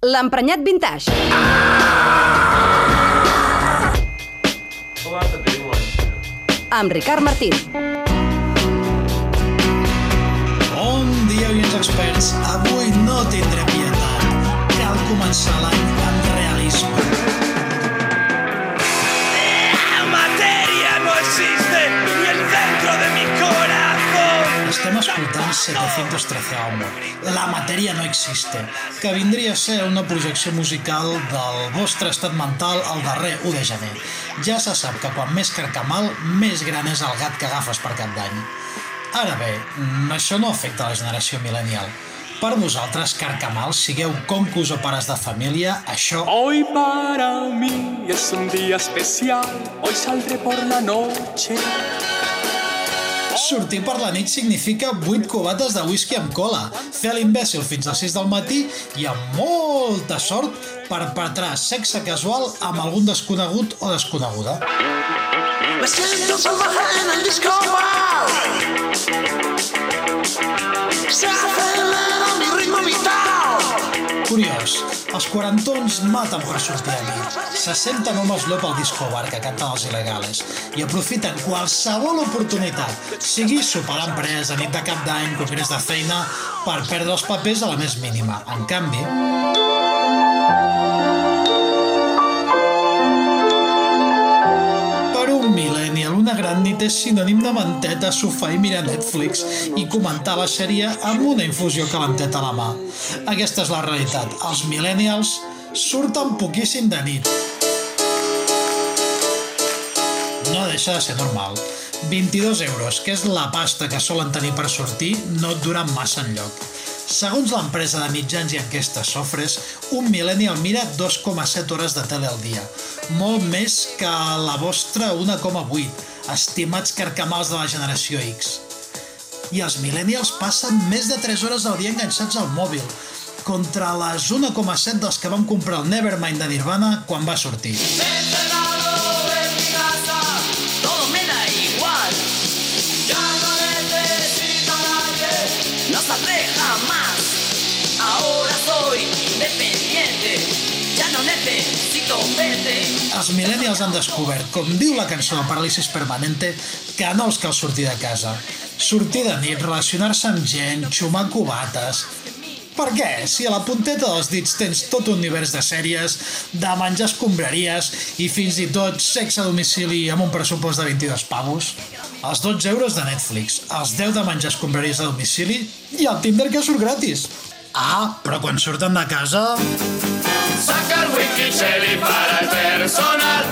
L'emprenyat vintage. Well, that's a big one. Amb Ricard Martín. Bon dia, oients experts. Avui Estem escoltant 713 Amor. La matèria no existe, que vindria a ser una projecció musical del vostre estat mental el darrer 1 de gener. Ja se sap que quan més carcamal, més gran és el gat que agafes per cap d'any. Ara bé, mm, això no afecta la generació millennial. Per vosaltres, carcamals, sigueu concos o pares de família, això Hoy para mí es un día especial, hoy saldré por la noche. Sortir per la nit significa 8 cubates de whisky amb cola, fer l'imbècil fins a 6 del matí i amb molta sort perpetrar sexe casual amb algun desconegut o desconeguda. Me siento salvaje en el disco bar. Se acelera mi ritmo vital. Curiós, els quarantons maten per sortir a nit. Se senten homes llop al disco bar que canten els il·legales i aprofiten qualsevol oportunitat, sigui sopar a l'empresa, nit de cap d'any, congrés de feina, per perdre els papers a la més mínima. En canvi, nit és sinònim de manteta, sofà i mirar Netflix i comentar la sèrie amb una infusió calenteta a la mà. Aquesta és la realitat. Els millennials surten poquíssim de nit. No deixa de ser normal. 22 euros, que és la pasta que solen tenir per sortir, no et duren massa enlloc. Segons l'empresa de mitjans i enquestes Sofres, un millennial mira 2,7 hores de tele al dia, molt més que la vostra 1,8, estimats carcamals de la generació X. I els millennials passen més de 3 hores al dia enganxats al mòbil, contra les 1,7 dels que vam comprar el Nevermind de Nirvana quan va sortir. Ahora soy independiente. Ya no necesito verte. Els millennials han descobert, com diu la cançó de Paràlisis Permanente, que no els cal sortir de casa. Sortir de nit, relacionar-se amb gent, xumar cubates... Per què? Si a la punteta dels dits tens tot un univers de sèries, de menjar escombraries i fins i tot sexe a domicili amb un pressupost de 22 pavos. Els 12 euros de Netflix, els 10 de menjar escombraries a domicili i el Tinder que surt gratis. Ah, però quan surten de casa... Saca el whisky Shelly para el personal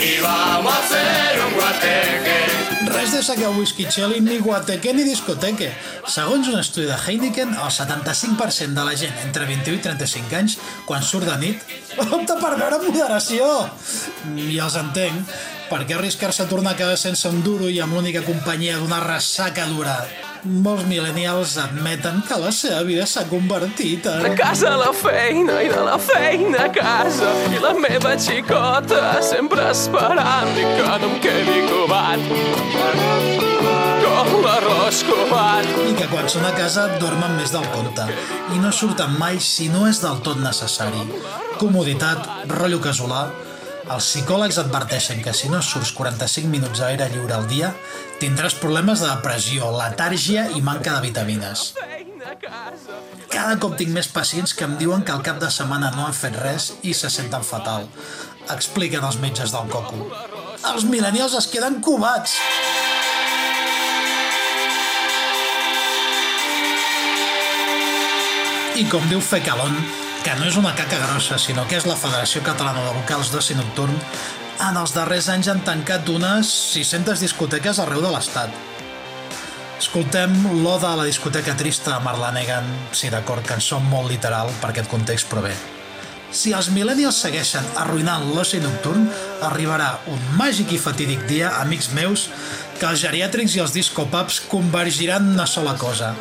y vamos a hacer un guateque. Res de sacar whisky cheli, ni guateque ni discoteque. Segons un estudi de Heineken, el 75% de la gent entre 21 i 35 anys, quan surt de nit, opta per veure moderació. I els entenc, per què arriscar-se a tornar a casa sense un duro i amb l'única companyia d'una ressaca dura? Molts millennials admeten que la seva vida s'ha convertit en... De casa a la feina i de la feina a casa i la meva xicota sempre esperant i que no em quedi covat com l'arròs covat. i que quan són a casa dormen més del compte i no surten mai si no és del tot necessari. Comoditat, rotllo casolà... Els psicòlegs adverteixen que si no surts 45 minuts a lliure al dia, tindràs problemes de depressió, letàrgia i manca de vitamines. Cada cop tinc més pacients que em diuen que al cap de setmana no han fet res i se senten fatal. Expliquen els metges del coco. Els millennials es queden covats! I com diu Fecalon, que no és una caca grossa, sinó que és la Federació Catalana de Locals d'Oci Nocturn, en els darrers anys han tancat unes 600 discoteques arreu de l'estat. Escoltem l'Oda a la discoteca trista de Marlanegan, sí d'acord, cançó molt literal per aquest context, però bé. Si els millennials segueixen arruïnant l'oci nocturn, arribarà un màgic i fatídic dia, amics meus, que els geriàtrics i els discopubs convergiran en una sola cosa.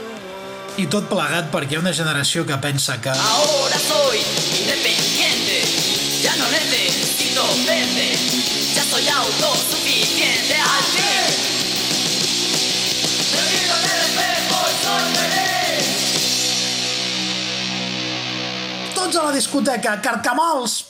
I tot plegat perquè hi ha una generació que pensa que... Ahora soy independiente. Ya no necesito verte. Ya soy autosuficiente. Al fin. Y soy feliz. tots a la discoteca, carcamols!